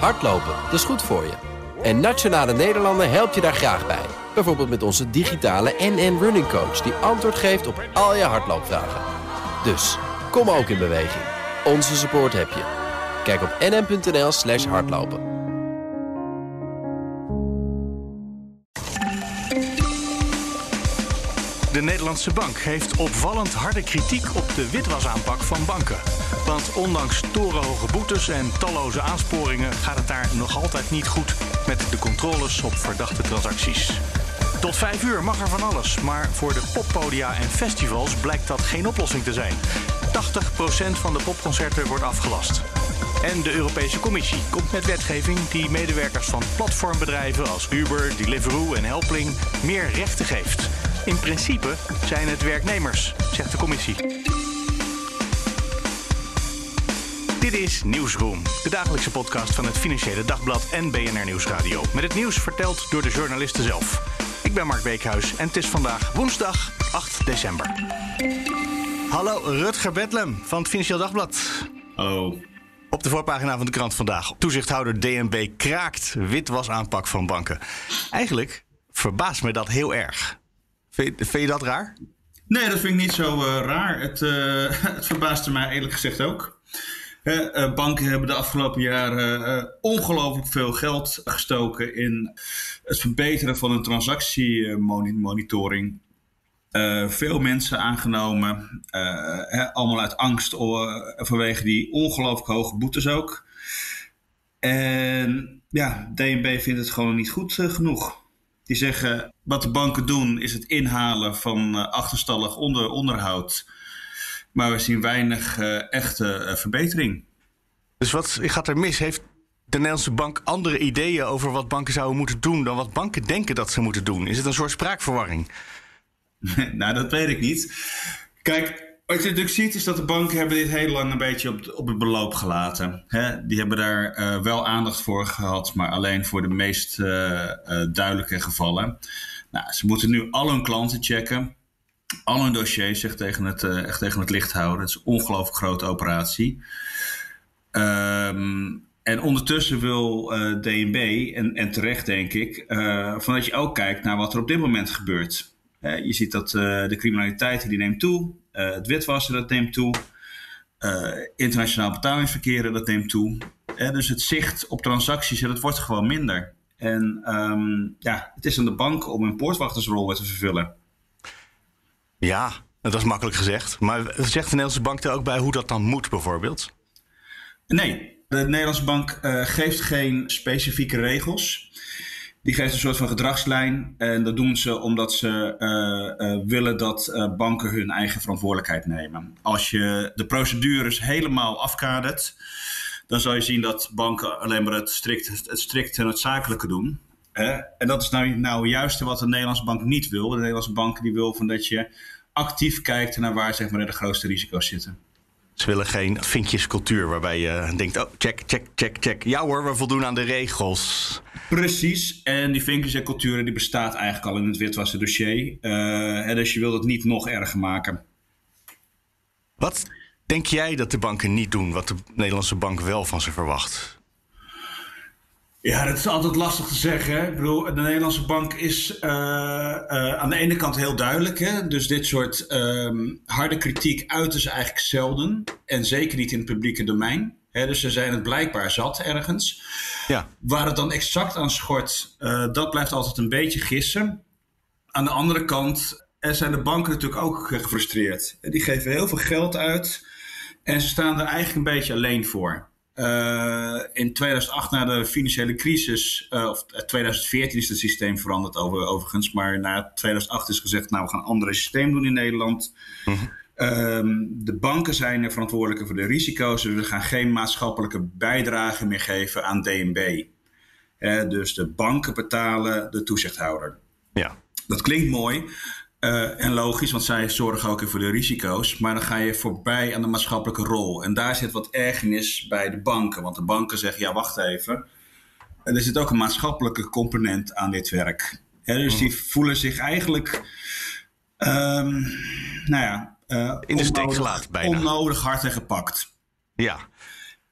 Hardlopen, dat is goed voor je. En Nationale Nederlanden helpt je daar graag bij. Bijvoorbeeld met onze digitale NN Running Coach... die antwoord geeft op al je hardloopvragen. Dus, kom ook in beweging. Onze support heb je. Kijk op nn.nl slash hardlopen. De Nederlandse Bank heeft opvallend harde kritiek op de witwasaanpak van banken. Want ondanks torenhoge boetes en talloze aansporingen gaat het daar nog altijd niet goed met de controles op verdachte transacties. Tot vijf uur mag er van alles, maar voor de poppodia en festivals blijkt dat geen oplossing te zijn. 80% van de popconcerten wordt afgelast. En de Europese Commissie komt met wetgeving die medewerkers van platformbedrijven als Uber, Deliveroo en Helpling meer rechten geeft. In principe zijn het werknemers, zegt de commissie. Dit is Nieuwsroom, de dagelijkse podcast van het Financiële Dagblad en BNR Nieuwsradio. Met het nieuws verteld door de journalisten zelf. Ik ben Mark Beekhuis en het is vandaag woensdag 8 december. Hallo, Rutger Bedlem van het Financiële Dagblad. Hallo. Op de voorpagina van de krant vandaag. Toezichthouder DNB kraakt witwasaanpak van banken. Eigenlijk verbaast me dat heel erg. Vind, vind je dat raar? Nee, dat vind ik niet zo uh, raar. Het, uh, het verbaasde mij eerlijk gezegd ook. Uh, banken hebben de afgelopen jaren ongelooflijk veel geld gestoken in het verbeteren van hun transactiemonitoring. veel mensen aangenomen, allemaal uit angst vanwege die ongelooflijk hoge boetes ook. En ja, DNB vindt het gewoon niet goed genoeg. Die zeggen wat de banken doen is het inhalen van achterstallig onder, onderhoud. Maar we zien weinig uh, echte uh, verbetering. Dus wat gaat er mis? Heeft de Nederlandse bank andere ideeën over wat banken zouden moeten doen dan wat banken denken dat ze moeten doen? Is het een soort spraakverwarring? nou, dat weet ik niet. Kijk, wat je natuurlijk ziet is dat de banken hebben dit heel lang een beetje op, op het beloop gelaten. Hè? Die hebben daar uh, wel aandacht voor gehad, maar alleen voor de meest uh, uh, duidelijke gevallen. Nou, ze moeten nu al hun klanten checken. Al hun dossiers zich tegen het, echt tegen het licht houden. Het is een ongelooflijk grote operatie. Um, en ondertussen wil DNB, en, en terecht denk ik, dat je ook kijkt naar wat er op dit moment gebeurt. je ziet dat de criminaliteit die neemt toe. Uh, het witwassen dat neemt toe. Uh, internationaal betalingsverkeer dat neemt toe. Uh, dus het zicht op transacties dat wordt gewoon minder. En um, ja, het is aan de bank om een poortwachtersrol weer te vervullen. Ja, dat is makkelijk gezegd. Maar zegt de Nederlandse bank er ook bij hoe dat dan moet bijvoorbeeld? Nee, de Nederlandse bank geeft geen specifieke regels. Die geeft een soort van gedragslijn. En dat doen ze omdat ze uh, uh, willen dat banken hun eigen verantwoordelijkheid nemen. Als je de procedures helemaal afkadert, dan zal je zien dat banken alleen maar het strikt, het strikt noodzakelijke doen. En dat is nou, nou juist wat de Nederlandse bank niet wil. De Nederlandse bank die wil van dat je actief kijkt naar waar zeg maar, de grootste risico's zitten. Ze willen geen vinkjescultuur waarbij je denkt: oh, check, check, check, check. Ja hoor, we voldoen aan de regels. Precies. En die vinkjes en die bestaat eigenlijk al in het witwassen dossier. Uh, dus je wil het niet nog erger maken. Wat denk jij dat de banken niet doen, wat de Nederlandse bank wel van ze verwacht? Ja, dat is altijd lastig te zeggen. Hè? Ik bedoel, de Nederlandse bank is uh, uh, aan de ene kant heel duidelijk. Hè? Dus dit soort um, harde kritiek uiten ze eigenlijk zelden. En zeker niet in het publieke domein. Hè? Dus ze zijn het blijkbaar zat ergens. Ja. Waar het dan exact aan schort, uh, dat blijft altijd een beetje gissen. Aan de andere kant zijn de banken natuurlijk ook gefrustreerd. Die geven heel veel geld uit. En ze staan er eigenlijk een beetje alleen voor. Uh, in 2008, na de financiële crisis, uh, of 2014 is het systeem veranderd over, overigens, maar na 2008 is gezegd, nou we gaan een ander systeem doen in Nederland. Mm -hmm. um, de banken zijn er verantwoordelijk voor de risico's. We gaan geen maatschappelijke bijdrage meer geven aan DNB. Uh, dus de banken betalen de toezichthouder. Ja. Dat klinkt mooi, Uh, en logisch, want zij zorgen ook voor de risico's. Maar dan ga je voorbij aan de maatschappelijke rol. En daar zit wat ergernis bij de banken. Want de banken zeggen, ja, wacht even. Er zit ook een maatschappelijke component aan dit werk. Dus die voelen zich eigenlijk, um, nou ja... Uh, In de steek gelaten bijna. Onnodig hard en gepakt. Ja.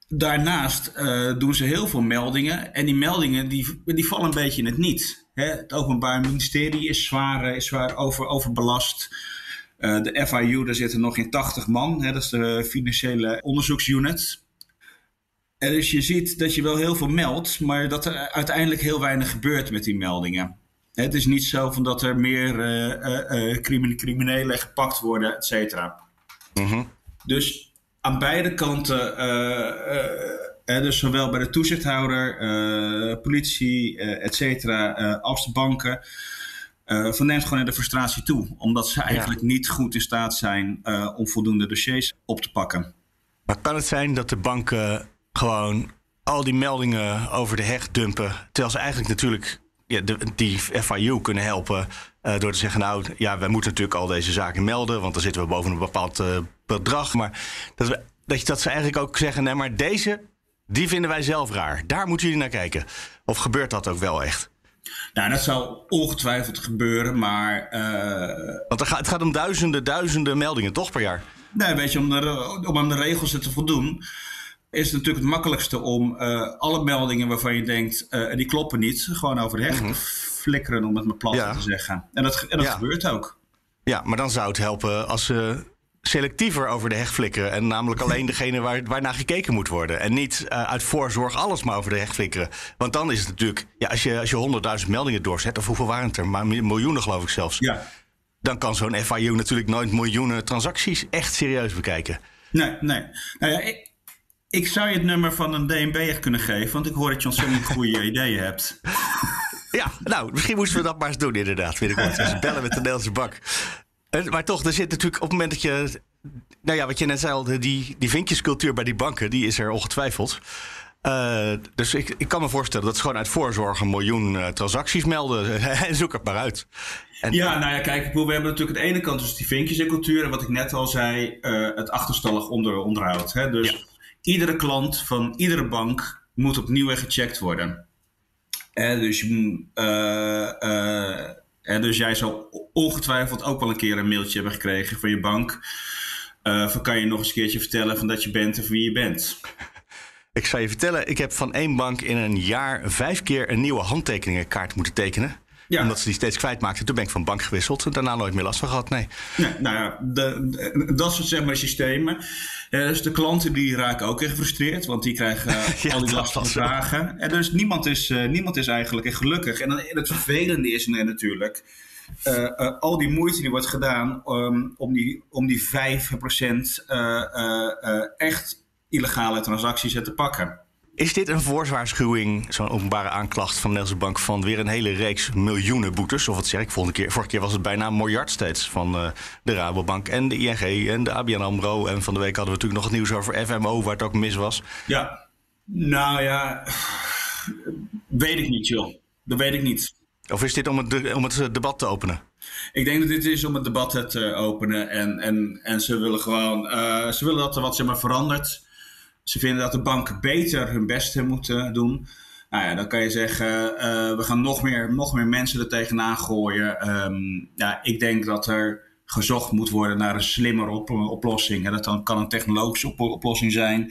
daarnaast uh, doen ze heel veel meldingen. En die meldingen die, die vallen een beetje in het niet. Hè? Het Openbaar Ministerie is zwaar, is zwaar over, overbelast. Uh, de FIU, daar zitten nog in 80 man. Hè? Dat is de financiële onderzoeksunit. En dus je ziet dat je wel heel veel meldt, maar dat er uiteindelijk heel weinig gebeurt met die meldingen. Het is niet zo van dat er meer uh, criminelen gepakt worden, et cetera. Mm Dus aan beide kanten, dus zowel bij de toezichthouder, politie, et cetera, als de banken, uh, neemt gewoon in de frustratie toe. Omdat ze eigenlijk niet goed in staat zijn om voldoende dossiers op te pakken. Maar kan het zijn dat de banken gewoon al die meldingen over de heg dumpen. Terwijl ze eigenlijk natuurlijk ja, de, die FIU kunnen helpen. Uh, door te zeggen, nou ja, wij moeten natuurlijk al deze zaken melden. Want dan zitten we boven een bepaald bedrag. Maar dat, we, dat, je, dat ze eigenlijk ook zeggen, nee, maar deze, die vinden wij zelf raar. Daar moeten jullie naar kijken. Of gebeurt dat ook wel echt? Nou, dat zou ongetwijfeld gebeuren, maar. Uh... Want het gaat, het gaat om duizenden, duizenden meldingen, toch per jaar? Nee, weet je, om, de, om aan de regels te voldoen is het natuurlijk het makkelijkste om uh, alle meldingen waarvan je denkt, uh, die kloppen niet, gewoon over de te mhm. flikkeren, om het maar plat te zeggen. En dat, en dat gebeurt ook. Ja, maar dan zou het helpen als ze selectiever over de heg flikkeren. En namelijk alleen degene waar, waarnaar gekeken moet worden. En niet uh, uit voorzorg alles maar over de heg flikkeren. Want dan is het natuurlijk, ja, als je, als je 100.000 meldingen doorzet, of hoeveel waren het er? Maar miljoenen geloof ik zelfs. Ja. Dan kan zo'n FIU natuurlijk nooit miljoenen transacties echt serieus bekijken. Nee, nee. Nou ja, ik, ik zou je het nummer van een DNB kunnen geven, want ik hoor dat je ontzettend goede ideeën hebt. Ja, nou, misschien moesten we dat maar eens doen, inderdaad. Binnenkort eens bellen met de Nederlandse bank. Eh, maar toch, er zit natuurlijk op het moment dat je. Nou ja, wat je net zei al, die, die vinkjescultuur bij die banken, die is er ongetwijfeld. Uh, dus ik, ik kan me voorstellen dat ze gewoon uit voorzorg een miljoen uh, transacties melden. en zoek het maar uit. En ja, nou ja, kijk, we hebben natuurlijk aan de ene kant dus die vinkjescultuur. En wat ik net al zei, uh, het achterstallig onder, onderhoud. Hè? Dus ja iedere klant van iedere bank moet opnieuw gecheckt worden. En dus, uh, uh, dus jij zal ongetwijfeld ook wel een keer een mailtje hebben gekregen van je bank. Uh, van kan je nog eens een keertje vertellen van dat je bent en wie je bent? Ik zal je vertellen, ik heb van één bank in een jaar vijf keer een nieuwe handtekeningenkaart moeten tekenen. Ja. Omdat ze die steeds kwijtmaakten. Toen ben ik van bank gewisseld. En daarna nooit meer last van gehad. Nee. nee nou ja, de, dat soort zeg maar, systemen. dus de klanten die raken ook echt gefrustreerd. Want die krijgen ja, al die lastige vragen. En dus niemand is, uh, niemand is eigenlijk echt gelukkig. En, dan, het vervelende is natuurlijk. Uh, al die moeite die wordt gedaan um, om, die, om die 5% echt illegale transacties te pakken. Is dit een voorzwaarschuwing, zo'n openbare aanklacht van de Nederlandse Bank van weer een hele reeks miljoenen boetes? Of wat zeg ik, volgende keer, vorige keer was het bijna een miljard steeds van uh, de Rabobank en de ING en de ABN AMRO. En van de week hadden we natuurlijk nog het nieuws over FMO, waar het ook mis was. Ja, nou ja, weet ik niet joh. Dat weet ik niet. Of is dit om het, om het debat te openen? Ik denk dat dit is om het debat te openen. En, en, en ze willen gewoon, uh, ze willen dat er wat zeg maar, verandert. Ze vinden dat de banken beter hun best moeten doen. Nou ja, dan kan je zeggen, uh, we gaan nog meer, nog meer mensen er tegenaan gooien. Um, ja, ik denk dat er gezocht moet worden naar een slimmere op oplossing. En dat dan kan een technologische op oplossing zijn.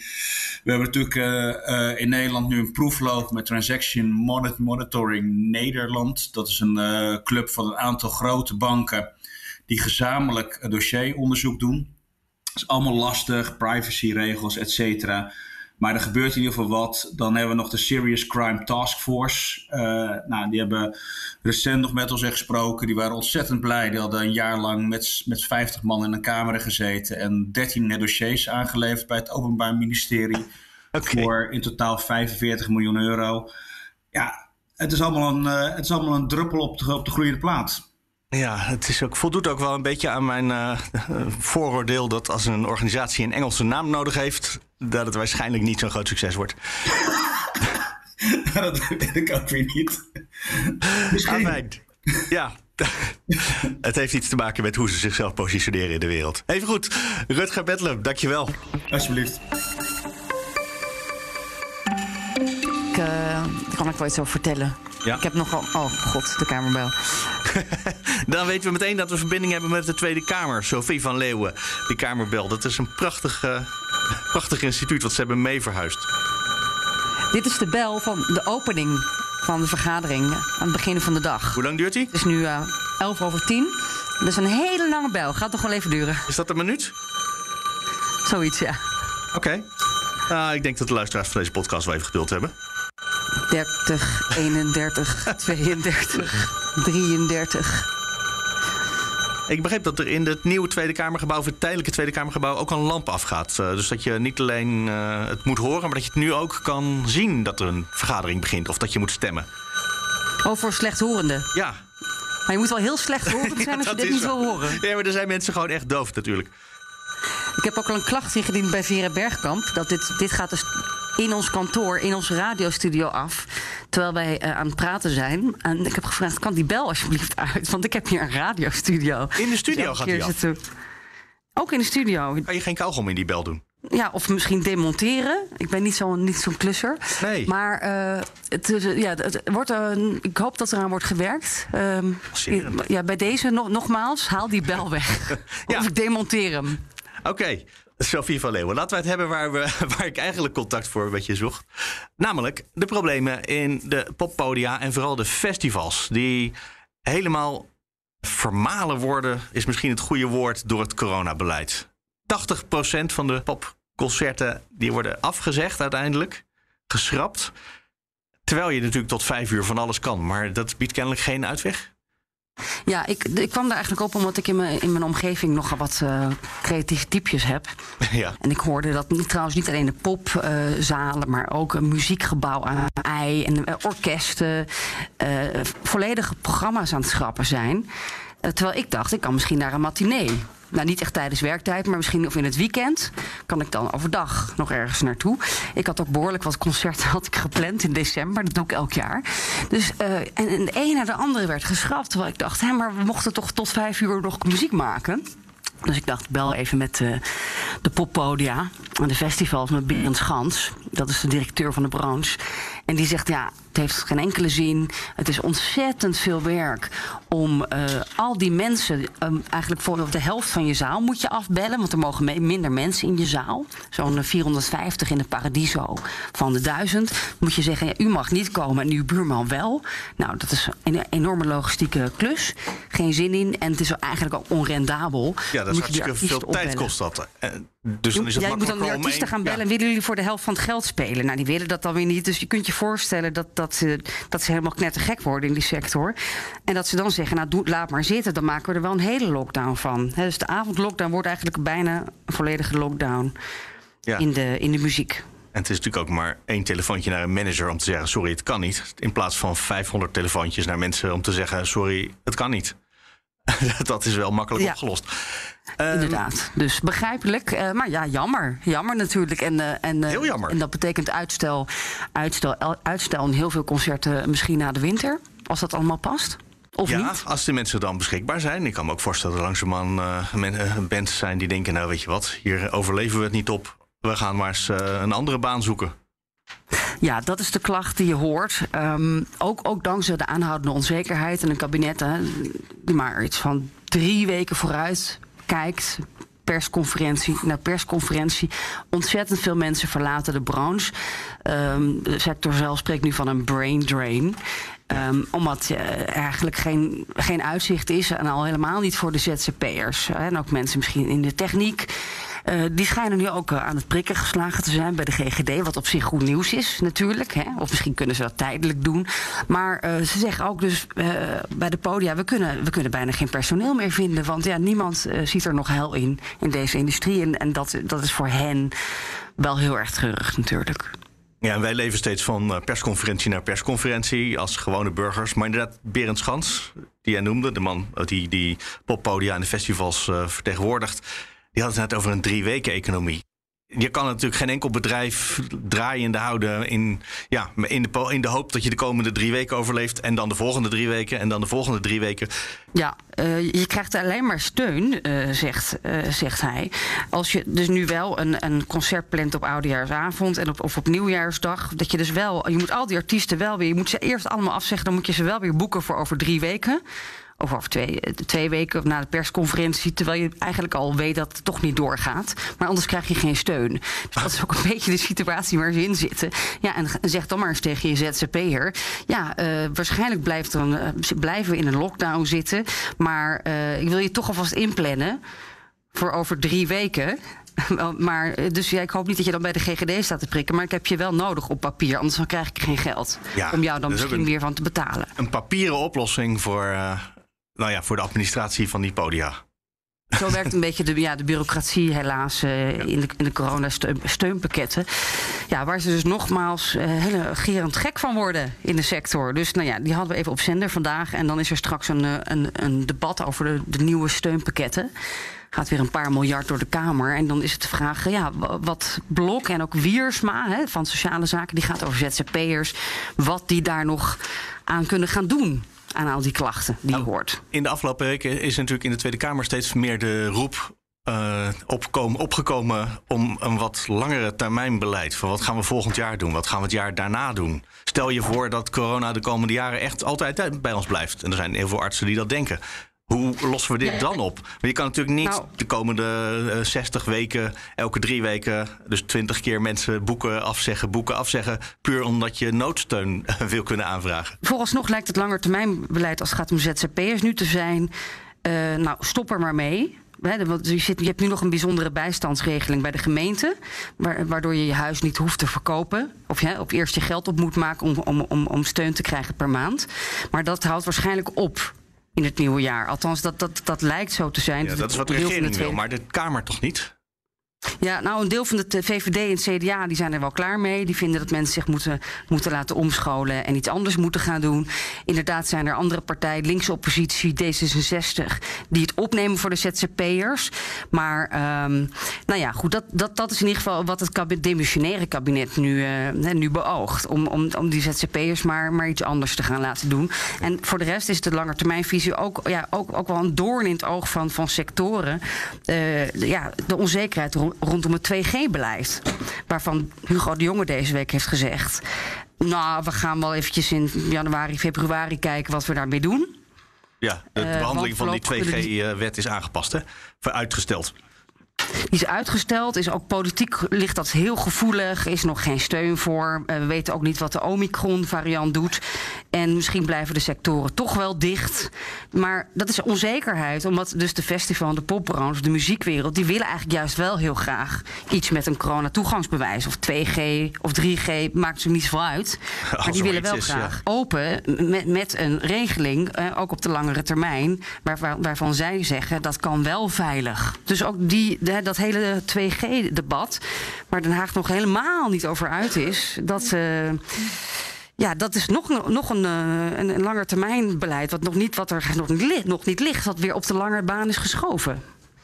We hebben natuurlijk uh, uh, in Nederland nu een proefloop met Transaction Monitoring Nederland. Dat is een club van een aantal grote banken die gezamenlijk dossieronderzoek doen is allemaal lastig, privacyregels, et cetera. Maar er gebeurt in ieder geval wat. Dan hebben we nog de Serious Crime Task Force. Uh, nou, die hebben recent nog met ons gesproken. Die waren ontzettend blij. Die hadden een jaar lang met, met 50 man in een kamer gezeten. En 13 dossiers aangeleverd bij het Openbaar Ministerie. Okay. Voor in totaal 45 miljoen euro. Ja, het is allemaal een, uh, het is allemaal een druppel op de, op de groeiende plaat. Ja, het is ook, voldoet ook wel een beetje aan mijn uh, vooroordeel dat als een organisatie een Engelse naam nodig heeft, dat het waarschijnlijk niet zo'n groot succes wordt. dat weet ik ook weer niet. Misschien. Ja, het heeft iets te maken met hoe ze zichzelf positioneren in de wereld. Even goed, Rutger Bedlem, dankjewel. Alsjeblieft. Ik, uh, daar kan ik wel iets over vertellen. Ja. Ik heb nogal. Oh god, de Kamerbel. Dan weten we meteen dat we verbinding hebben met de Tweede Kamer. Sophie van Leeuwen, die Kamerbel. Dat is een prachtig uh, prachtig instituut wat ze hebben mee verhuisd. Dit is de bel van de opening van de vergadering aan het begin van de dag. Hoe lang duurt die? Het is nu uh, 11 over 10. Dat is een hele lange bel. Gaat toch wel even duren. Is dat een minuut? Zoiets, ja. Oké. Okay. ik denk dat de luisteraars van deze podcast wel even geduld hebben. 30, 31, 32, 33. Ik begreep dat er in het nieuwe Tweede Kamergebouw, of het tijdelijke Tweede Kamergebouw, ook een lamp afgaat. Uh, dus dat je niet alleen uh, het moet horen, maar dat je het nu ook kan zien dat er een vergadering begint of dat je moet stemmen. Oh, voor slechthorenden? Ja. Maar je moet wel heel slecht horen zijn ja, als je dit niet wil horen. Ja, maar er zijn mensen gewoon echt doof natuurlijk. Ik heb ook al een klacht ingediend bij Vera Bergkamp. Dat dit, dit gaat dus in ons kantoor, in onze radiostudio af. Terwijl wij uh, aan het praten zijn. En ik heb gevraagd: kan die bel alsjeblieft uit? Want ik heb hier een radiostudio. In de studio dus gaat die af? Ook in de studio. Kan je geen kauwgom in die bel doen? Ja, of misschien demonteren. Ik ben niet zo'n niet zo'n klusser. Nee. Maar uh, het, ja, het wordt, uh, ik hoop dat eraan wordt gewerkt. Uh, ja, bij deze nog, nogmaals, haal die bel weg. ja. Of ik demonteer hem. Oké. Okay. Sophie van Leeuwen. Laten we het hebben waar, we, waar ik eigenlijk contact voor een beetje zocht. Namelijk de problemen in de poppodia en vooral de festivals. Die helemaal vermalen worden, is misschien het goede woord, door het coronabeleid. 80% van de popconcerten die worden afgezegd uiteindelijk, geschrapt. Terwijl je natuurlijk tot vijf uur van alles kan. Maar dat biedt kennelijk geen uitweg. Ja, ik, ik kwam daar eigenlijk op omdat ik in mijn, in mijn omgeving nogal wat uh, creatieve typjes heb. Ja. En ik hoorde dat niet, trouwens niet alleen de popzalen, uh, maar ook een muziekgebouw aan ei en uh, orkesten, volledige programma's aan het schrappen zijn. terwijl ik dacht, ik kan misschien naar een matinee nou niet echt tijdens werktijd, maar misschien of in het weekend kan ik dan overdag nog ergens naartoe. Ik had ook behoorlijk wat concerten had ik gepland in december. Dat doe ik elk jaar. Dus uh, en, de ene naar de andere werd geschrapt. Terwijl ik dacht, hé, maar we mochten toch tot vijf uur nog muziek maken. Dus ik dacht, bel even met uh, de poppodia en de festivals met Berend Schans. Dat is de directeur van de branche. En die zegt, ja, het heeft geen enkele zin. Het is ontzettend veel werk om uh, al die mensen, um, eigenlijk voor de helft van je zaal moet je afbellen, want er mogen minder mensen in je zaal. Zo'n 450 in de Paradiso van de 1000. Moet je zeggen, ja, u mag niet komen en uw buurman wel. Nou, dat is een enorme logistieke klus. Geen zin in en het is eigenlijk ook onrendabel. Ja, dat is hartstikke veel tijd kost dat. Dus dan is het ja, je moet dan de artiesten gaan bellen. Ja. Willen jullie voor de helft van het geld spelen? Nou, die willen dat dan weer niet. Dus je kunt je voorstellen dat, dat, ze, dat ze helemaal knettergek worden in die sector. En dat ze dan zeggen, nou doe, laat maar zitten. Dan maken we er wel een hele lockdown van. He, dus de avondlockdown wordt eigenlijk bijna een volledige lockdown ja. in, de, in de muziek. En het is natuurlijk ook maar één telefoontje naar een manager om te zeggen: sorry, het kan niet. In plaats van 500 telefoontjes naar mensen om te zeggen: sorry, het kan niet. dat is wel makkelijk ja. opgelost. Um, Inderdaad. Dus begrijpelijk. Uh, maar ja, jammer. Jammer natuurlijk. En, uh, en, uh, heel jammer. En dat betekent uitstel, uitstel, uitstel in heel veel concerten misschien na de winter. Als dat allemaal past. Of ja, niet? als de mensen dan beschikbaar zijn. Ik kan me ook voorstellen dat er langzamerhand bands zijn die denken... nou, weet je wat, hier overleven we het niet op. We gaan maar eens een andere baan zoeken. Ja, dat is de klacht die je hoort. Um, ook, ook dankzij de aanhoudende onzekerheid en een kabinet hè, die maar iets van drie weken vooruit kijkt. Persconferentie na persconferentie. Ontzettend veel mensen verlaten de branche. Um, de sector zelf spreekt nu van een brain drain. Um, omdat er eigenlijk geen, geen uitzicht is. En al helemaal niet voor de ZZP'ers. En ook mensen misschien in de techniek. Uh, die schijnen nu ook uh, aan het prikken geslagen te zijn bij de GGD. Wat op zich goed nieuws is, natuurlijk. Hè? Of misschien kunnen ze dat tijdelijk doen. Maar uh, ze zeggen ook dus bij de podia: we kunnen, we kunnen bijna geen personeel meer vinden. Want ja, niemand ziet er nog hel in in deze industrie. En, en dat, dat is voor hen wel heel erg treurig, natuurlijk. Ja, wij leven steeds van persconferentie naar persconferentie als gewone burgers. Maar inderdaad, Berend Schans, die jij noemde, de man die, die poppodia en de festivals vertegenwoordigt die had het net over een drie weken economie. Je kan natuurlijk geen enkel bedrijf draaiende houden in, ja, in, de, in de hoop dat je de komende drie weken overleeft. En dan de volgende drie weken en dan de volgende drie weken. Ja, uh, je krijgt alleen maar steun, uh, zegt, uh, zegt hij. Als je dus nu wel een, een concert plant op oudejaarsavond en op, of op nieuwjaarsdag. Dat je dus wel, je moet al die artiesten wel weer, je moet ze eerst allemaal afzeggen. Dan moet je ze wel weer boeken voor over drie weken Of over twee, twee weken na de persconferentie. Terwijl je eigenlijk al weet dat het toch niet doorgaat. Maar anders krijg je geen steun. Dus dat is ook een beetje de situatie waar ze in zitten. Ja, en zeg dan maar eens tegen je ZZP'er. Ja, uh, waarschijnlijk blijft dan, uh, blijven we in een lockdown zitten. Maar uh, ik wil je toch alvast inplannen voor over drie weken. Maar, dus ja, ik hoop niet dat je dan bij de GGD staat te prikken. Maar ik heb je wel nodig op papier. Anders dan krijg ik geen geld. Ja, om jou dan misschien een, weer van te betalen. Een papieren oplossing voor, uh, nou ja, voor de administratie van die podia. Zo werkt een beetje de, ja, de bureaucratie helaas uh, in de, in de coronasteunpakketten. Ja, waar ze dus nogmaals uh, hele gerend gek van worden in de sector. Dus nou ja, die hadden we even op zender vandaag. En dan is er straks een, een, een debat over de, de nieuwe steunpakketten gaat weer een paar miljard door de Kamer. En dan is het de vraag, ja, wat Blok en ook Wiersma hè, van Sociale Zaken, die gaat over ZZP'ers, wat die daar nog aan kunnen gaan doen aan al die klachten die je nou, hoort. In de afgelopen weken is natuurlijk in de Tweede Kamer steeds meer de roep uh, opkomen, opgekomen om een wat langere termijn beleid. Van wat gaan we volgend jaar doen? Wat gaan we het jaar daarna doen? Stel je voor dat corona de komende jaren echt altijd bij ons blijft. En er zijn heel veel artsen die dat denken. Hoe lossen we dit dan op? Want je kan natuurlijk niet nou. de komende uh, eh, 60 weken, elke drie weken, dus 20 keer mensen boeken afzeggen, boeken afzeggen, puur omdat je noodsteun wil kunnen aanvragen. Vooralsnog lijkt het langetermijnbeleid als het gaat om ZZP'ers nu te zijn. Uh, nou, stop er maar mee. Je, zit, je hebt nu nog een bijzondere bijstandsregeling bij de gemeente. Waardoor je je huis niet hoeft te verkopen. Of je op eerst je geld op moet maken om, om, om, om steun te krijgen per maand. Maar dat houdt waarschijnlijk op in het nieuwe jaar. Althans, dat, dat, dat lijkt zo te zijn. Ja, dat is wat de regering wil, maar de Kamer toch niet? Ja, nou, een deel van de VVD en het CDA die zijn er wel klaar mee. Die vinden dat mensen zich moeten, moeten laten omscholen en iets anders moeten gaan doen. Inderdaad zijn er andere partijen, linkse oppositie, D66, die het opnemen voor de ZZP'ers. Maar, um, nou ja, goed, dat, dat, dat is in ieder geval wat het kabinet, demissionaire kabinet nu, uh, nu beoogt. Om, om, om die ZZP'ers maar, maar iets anders te gaan laten doen. En voor de rest is de langetermijnvisie ook, ja, ook, ook wel een doorn in het oog van, van sectoren. Uh, ja, de onzekerheid rondom het 2G-beleid. Waarvan Hugo de Jonge deze week heeft gezegd... nou, we gaan wel eventjes in januari, februari kijken wat we daarmee doen. Ja, de, uh, behandeling van die 2G-wet is aangepast, hè? Uitgesteld. Die is uitgesteld. Is ook politiek ligt dat heel gevoelig. Is nog geen steun voor. Uh, we weten ook niet wat de Omicron-variant doet. En misschien blijven de sectoren toch wel dicht. Maar dat is onzekerheid. Omdat dus de festival, de popbranche, de muziekwereld... die willen eigenlijk juist wel heel graag iets met een corona-toegangsbewijs. Of 2G of 3G, maakt ze niet zoveel uit. Maar die willen wel graag open met, met een regeling... Uh, ook op de langere termijn... Waar, waar, waarvan zij zeggen dat kan wel veilig. Dus ook die dat hele 2G-debat, waar Den Haag nog helemaal niet over uit is, dat. Uh, ja, dat is nog, nog een, eh, een, een langetermijnbeleid, wat nog niet, wat er nog niet, ligt, nog niet ligt, wat weer op de lange baan is geschoven.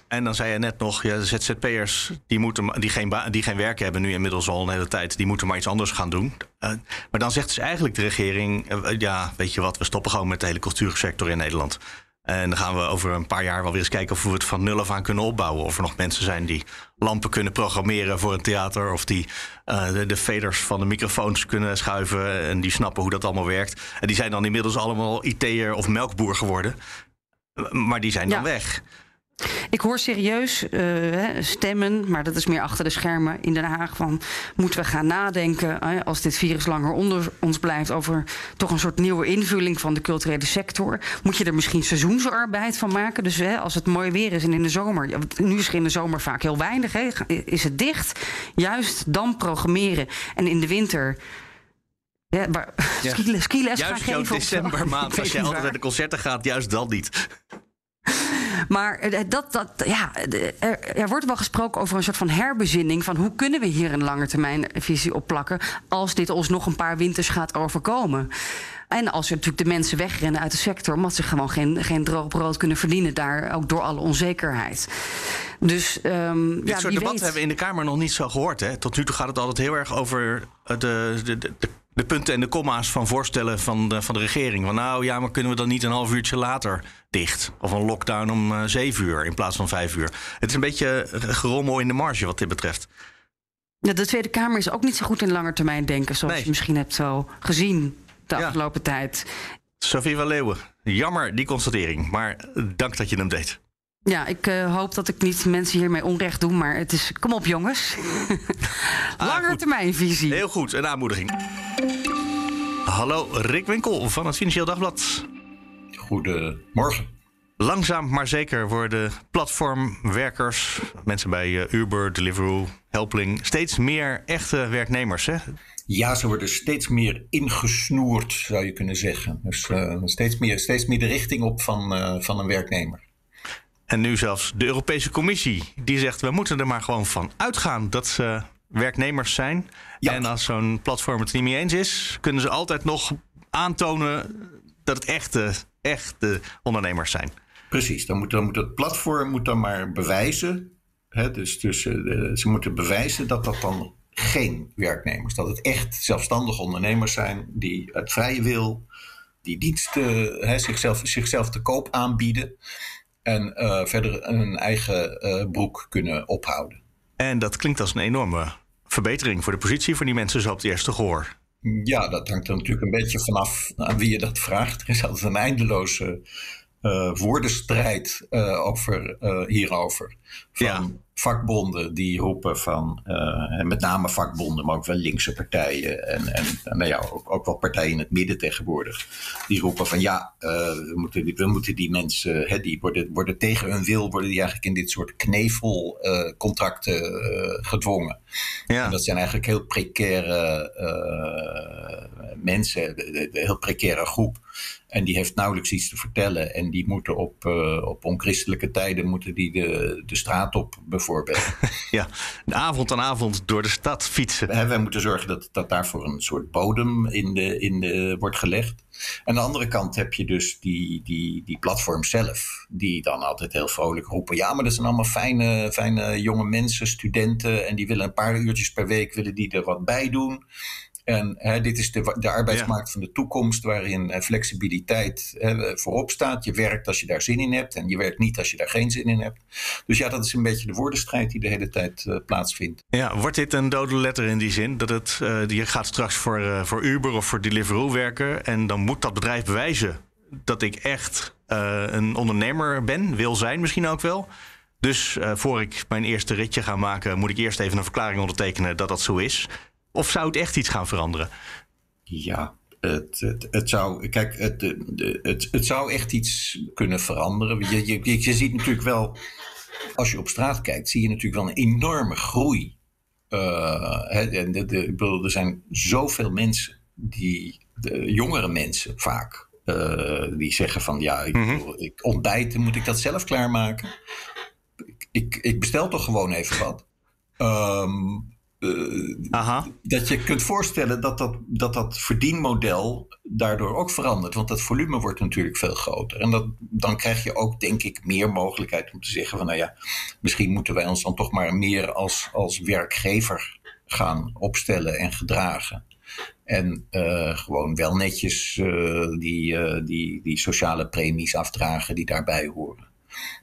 En dan zei je net nog, ja, de ZZP'ers die, moeten, die, geen die geen werk hebben nu inmiddels al een hele tijd, die moeten maar iets anders gaan doen. Uh, maar dan zegt dus eigenlijk de regering, ja, weet je wat, we stoppen gewoon met de hele cultuursector in Nederland. En dan gaan we over een paar jaar wel weer eens kijken of we het van nul af aan kunnen opbouwen. Of er nog mensen zijn die lampen kunnen programmeren voor een theater. Of die uh, de, de faders van de microfoons kunnen schuiven. En die snappen hoe dat allemaal werkt. En die zijn dan inmiddels allemaal IT'er of melkboer geworden. Maar die zijn dan weg. Ik hoor serieus uh, stemmen, maar dat is meer achter de schermen in Den Haag. Van moeten we gaan nadenken, uh, als dit virus langer onder ons blijft, over toch een soort nieuwe invulling van de culturele sector. Moet je er misschien seizoensarbeid van maken? Dus uh, als het mooi weer is en in de zomer, nu is er in de zomer vaak heel weinig, he, is het dicht. Juist dan programmeren. En in de winter ja, maar ja. skiles, skiles juist jouw decembermaand, als je altijd naar de concerten gaat, juist dan niet. Maar eh, dat, dat, ja, er, er, wordt wel gesproken over een soort van herbezinning. Van hoe kunnen we hier een langetermijnvisie op plakken. als dit ons nog een paar winters gaat overkomen. En als er natuurlijk de mensen wegrennen uit de sector, omdat ze gewoon geen, geen droog brood kunnen verdienen daar, ook door alle onzekerheid. Dus, um, Dit ja, soort debatten hebben we in de Kamer nog niet zo gehoord. Hè? Tot nu toe gaat het altijd heel erg over de, de, de, de punten en de komma's van voorstellen van de, van de regering. Van nou ja, maar kunnen we dan niet een half uurtje later dicht? Of een lockdown om uh, zeven uur in plaats van vijf uur? Het is een beetje gerommel in de marge wat dit betreft. Ja, de Tweede Kamer is ook niet zo goed in lange termijn denken, zoals nee. je misschien hebt zo gezien de afgelopen tijd. Sophie van Leeuwen, jammer die constatering, maar dank dat je hem deed. Ja, ik uh, hoop dat ik niet mensen hiermee onrecht doe, maar het is. Kom op, jongens. Langetermijnvisie. Heel goed, een aanmoediging. Hallo, Rick Winkel van het Financieel Dagblad. Goedemorgen. Langzaam maar zeker worden platformwerkers, mensen bij uh, Uber, Deliveroo, Helpling, steeds meer echte werknemers. Hè? Ja, ze worden steeds meer ingesnoerd, zou je kunnen zeggen. Dus uh, steeds, meer, steeds meer de richting op van, uh, van een werknemer. En nu zelfs de Europese Commissie, die zegt we moeten er maar gewoon van uitgaan dat ze werknemers zijn. Ja. En als zo'n platform het niet mee eens is, kunnen ze altijd nog aantonen dat het echte, echte ondernemers zijn. Precies, dan moet, dan moet het platform moet dan maar bewijzen. Hè, dus dus uh, ze moeten bewijzen dat dat dan geen werknemers, dat het echt zelfstandige ondernemers zijn die uit vrije wil, die diensten, hè, zichzelf, zichzelf te koop aanbieden en uh, verder een eigen uh, broek kunnen ophouden. En dat klinkt als een enorme verbetering voor de positie van die mensen zo op het eerste gehoor. Ja, dat hangt er natuurlijk een beetje vanaf aan wie je dat vraagt. Er is altijd een eindeloze uh, woordenstrijd over, hierover. Van ja. Vakbonden die roepen van, en met name vakbonden, maar ook wel linkse partijen en, en nou ja, ook, ook, wel partijen in het midden tegenwoordig, die roepen van ja, we, moeten die, we moeten die mensen, hè, die worden, worden tegen hun wil, worden die eigenlijk in dit soort knevelcontracten gedwongen. Ja. En dat zijn eigenlijk heel precaire mensen, een heel precaire groep. En die heeft nauwelijks iets te vertellen. En die moeten op, uh, op onchristelijke tijden moeten die de, de straat op, bijvoorbeeld. ja, de avond aan avond door de stad fietsen. En wij moeten zorgen dat, dat daarvoor een soort bodem in de, in de, wordt gelegd. Aan de andere kant heb je dus die, die, die platform zelf, die dan altijd heel vrolijk roepen: ja, maar dat zijn allemaal fijne, fijne jonge mensen, studenten, en die willen een paar uurtjes per week willen die er wat bij doen. En hè, dit is de, de arbeidsmarkt ja. van de toekomst, waarin uh, flexibiliteit hè, voorop staat. Je werkt als je daar zin in hebt en je werkt niet als je daar geen zin in hebt. Dus ja, dat is een beetje de woordenstrijd die de hele tijd uh, plaatsvindt. Ja, wordt dit een dode letter in die zin? Dat het, uh, je gaat straks voor, voor Uber of voor Deliveroo werken en dan moet dat bedrijf bewijzen dat ik echt een ondernemer ben, wil zijn misschien ook wel. Dus voor ik mijn eerste ritje ga maken, moet ik eerst even een verklaring ondertekenen dat dat zo is. Of zou het echt iets gaan veranderen? Ja, het, het, het, zou, kijk, het, het, het zou echt iets kunnen veranderen. Je, je, je ziet natuurlijk wel, als je op straat kijkt, zie je natuurlijk wel een enorme groei. Uh, hè, de, de, ik bedoel, er zijn zoveel mensen, die, de jongere mensen vaak, uh, die zeggen van ja, ik, mm-hmm. ik ontbijten, moet ik dat zelf klaarmaken? Ik, ik, ik bestel toch gewoon even wat. Um, uh, dat je kunt voorstellen dat dat, dat dat verdienmodel daardoor ook verandert. Want dat volume wordt natuurlijk veel groter. En dat, dan krijg je ook, denk ik, meer mogelijkheid om te zeggen: van nou ja, misschien moeten wij ons dan toch maar meer als, als werkgever gaan opstellen en gedragen. En uh, gewoon wel netjes uh, die, die, die sociale premies afdragen die daarbij horen.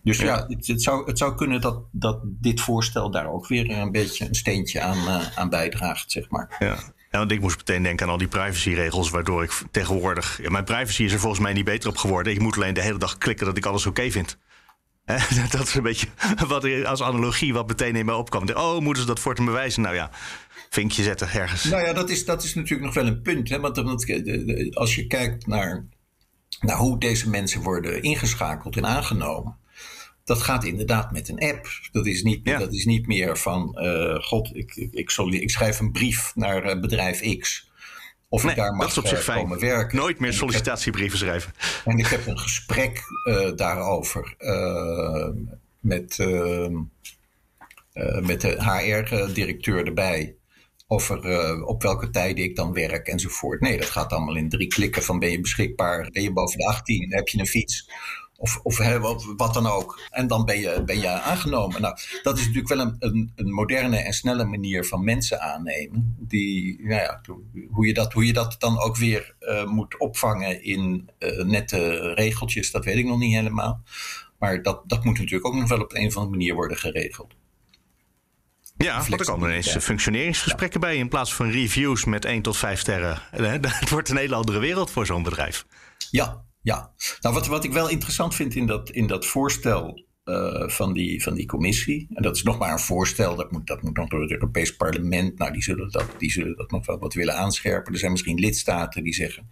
Dus ja, ja het, het, zou, het zou kunnen dat, dat dit voorstel daar ook weer een beetje een steentje aan, uh, aan bijdraagt, zeg maar. Ja. Ja, want ik moest meteen denken aan al die privacyregels, waardoor ik tegenwoordig. Ja, mijn privacy is er volgens mij niet beter op geworden. Ik moet alleen de hele dag klikken dat ik alles oké okay vind. dat is een beetje wat als analogie wat meteen in mij opkwam. Oh, moeten ze dat voor te bewijzen? Nou ja, vinkje zetten ergens. Nou ja, dat is, dat is natuurlijk nog wel een punt. Hè? Want als je kijkt naar, naar hoe deze mensen worden ingeschakeld en aangenomen dat gaat inderdaad met een app. Dat is niet, ja. dat is niet meer van, uh, god, ik, ik, ik, ik, schrijf een brief naar uh, bedrijf X. Of nee, ik daar mag dat is op zich komen fijn. werken. Nooit meer sollicitatiebrieven schrijven. En ik heb een gesprek uh, daarover met, met de HR-directeur erbij. Over op welke tijden ik dan werk enzovoort. Nee, dat gaat allemaal in drie klikken van ben je beschikbaar, ben je boven de 18, heb je een fiets of, of wat, wat, dan ook. En dan ben je, ben je aangenomen. Nou, dat is natuurlijk wel een, een, een moderne en snelle manier van mensen aannemen. Die, nou ja, hoe, je dat, hoe je dat dan ook weer uh, moet opvangen in uh, nette regeltjes, dat weet ik nog niet helemaal. Maar dat, dat moet natuurlijk ook nog wel op een of andere manier worden geregeld. Ja, want er komen ineens functioneringsgesprekken ja. bij in plaats van reviews met 1 tot 5 sterren. Het wordt een hele andere wereld voor zo'n bedrijf. Ja, ja. Nou, wat, wat ik wel interessant vind in dat, in dat voorstel uh, van, die, van die commissie. En dat is nog maar een voorstel, dat moet, dat moet nog door het Europees Parlement. Nou, die zullen, dat, die zullen dat nog wel wat willen aanscherpen. Er zijn misschien lidstaten die zeggen,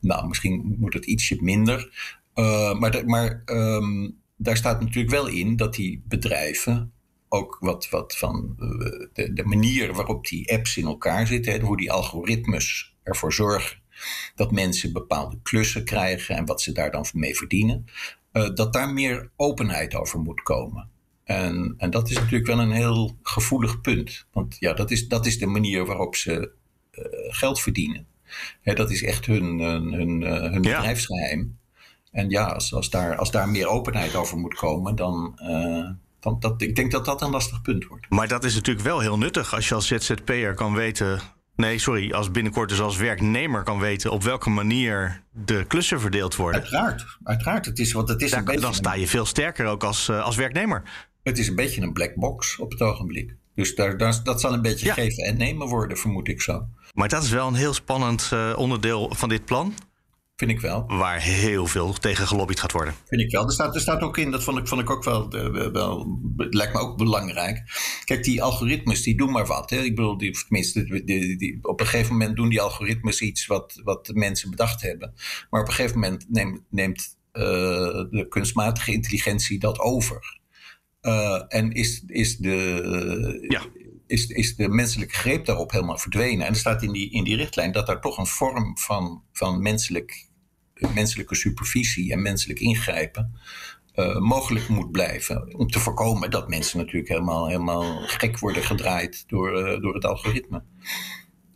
nou, misschien moet het ietsje minder. Uh, maar maar um, daar staat natuurlijk wel in dat die bedrijven ook wat, wat van uh, de, de, manier waarop die apps in elkaar zitten, hoe die algoritmes ervoor zorgen dat mensen bepaalde klussen krijgen en wat ze daar dan mee verdienen. Uh, dat daar meer openheid over moet komen. En, en dat is natuurlijk wel een heel gevoelig punt. Want ja, dat is, dat is de manier waarop ze uh, geld verdienen. dat is echt hun, hun, hun, uh, hun ja. bedrijfsgeheim. En ja, als, als, daar, als daar meer openheid over moet komen, dan, dan dat, ik denk dat dat een lastig punt wordt. Maar dat is natuurlijk wel heel nuttig als je als ZZP'er kan weten Nee, sorry, als binnenkort dus als werknemer kan weten op welke manier de klussen verdeeld worden. Uiteraard, uiteraard. Het is, want het is Daar, een beetje dan sta je veel sterker ook als, uh, als werknemer. Het is een beetje een black box op het ogenblik. Dus daar, daar, dat zal een beetje ja. geven en nemen worden, vermoed ik zo. Maar dat is wel een heel spannend uh, onderdeel van dit plan. Vind ik wel. Waar heel veel tegen gelobbyd gaat worden. Vind ik wel. Er staat, er staat ook in, dat vond ik, vond ik ook wel, wel, lijkt me ook belangrijk. Kijk, die algoritmes, die doen maar wat. Hè? Ik bedoel, die, tenminste, die, die, die, op een gegeven moment doen die algoritmes iets wat, wat mensen bedacht hebben. Maar op een gegeven moment neemt, neemt uh, de kunstmatige intelligentie dat over. Uh, en is, is de. Ja is, is de menselijke greep daarop helemaal verdwenen. En er staat in die, in die richtlijn dat daar toch een vorm van, van menselijk, menselijke supervisie en menselijk ingrijpen uh, mogelijk moet blijven. Om te voorkomen dat mensen natuurlijk helemaal, helemaal gek worden gedraaid door, uh, door het algoritme.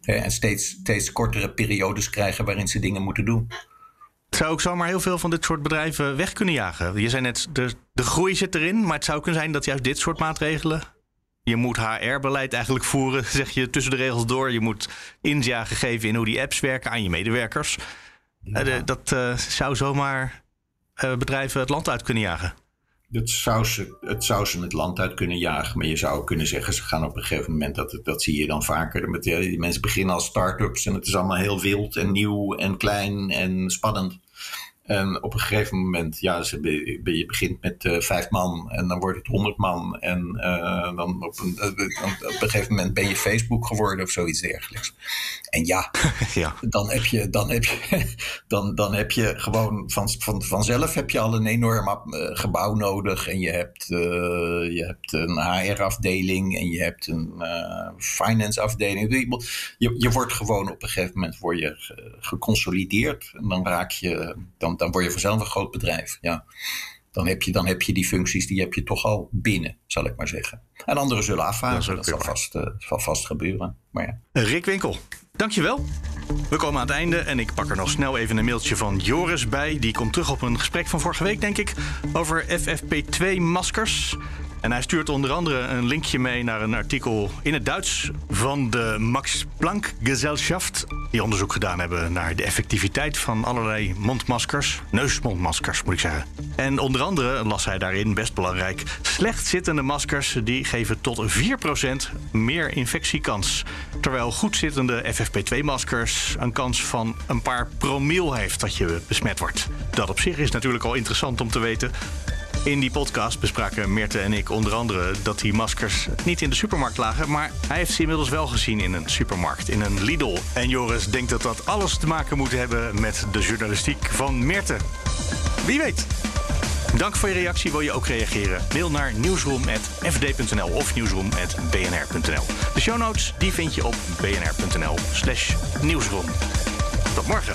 en steeds, steeds kortere periodes krijgen waarin ze dingen moeten doen. Zou ik zomaar heel veel van dit soort bedrijven weg kunnen jagen? Je zei net, de, de groei zit erin, maar het zou kunnen zijn dat juist dit soort maatregelen je moet HR-beleid eigenlijk voeren, zeg je tussen de regels door. Je moet inzage geven in hoe die apps werken aan je medewerkers. Ja. Uh, dat uh, zou zomaar uh, bedrijven het land uit kunnen jagen. Dat zou ze, het zou ze het land uit kunnen jagen. Maar je zou kunnen zeggen, ze gaan op een gegeven moment, dat, dat zie je dan vaker. Met, die mensen beginnen als start-ups en het is allemaal heel wild en nieuw en klein en spannend. En op een gegeven moment, ja, je begint met uh, vijf man en dan wordt het honderd man. En uh, dan op een, uh, op een gegeven moment ben je Facebook geworden of zoiets dergelijks. En ja, ja. Dan, heb je, dan, heb je, dan, dan heb je gewoon van, van, vanzelf heb je al een enorm gebouw nodig. En je hebt, je hebt een HR-afdeling en je hebt een finance-afdeling. Je, je wordt gewoon op een gegeven moment word je geconsolideerd. En dan raak je. Dan, dan word je vanzelf een groot bedrijf. Ja. Dan heb, je, dan heb je die functies, die heb je toch al binnen, zal ik maar zeggen. En anderen zullen afvaren, dat, dat zal, vast, uh, zal vast gebeuren. Maar ja. Rick Winkel, dankjewel. We komen aan het einde en ik pak er nog snel even een mailtje van Joris bij. Die komt terug op een gesprek van vorige week, denk ik, over FFP2-maskers. En hij stuurt onder andere een linkje mee naar een artikel in het Duits van de Max Planck Gesellschaft. Die onderzoek gedaan hebben naar de effectiviteit van allerlei mondmaskers. Neusmondmaskers, moet ik zeggen. En onder andere las hij daarin, best belangrijk, slecht zittende maskers die geven tot 4% meer infectiekans. Terwijl goed zittende FFP2-maskers een kans van een paar promiel heeft dat je besmet wordt. Dat op zich is natuurlijk al interessant om te weten. In die podcast bespraken Meerte en ik onder andere dat die maskers niet in de supermarkt lagen, maar hij heeft ze inmiddels wel gezien in een supermarkt, in een Lidl. En Joris denkt dat dat alles te maken moet hebben met de journalistiek van Meerte. Wie weet. Dank voor je reactie. Wil je ook reageren? Mail naar nieuwsroom.fd.nl of nieuwsroom.bnr.nl. De show notes die vind je op bnr.nl slash nieuwsroom. Tot morgen.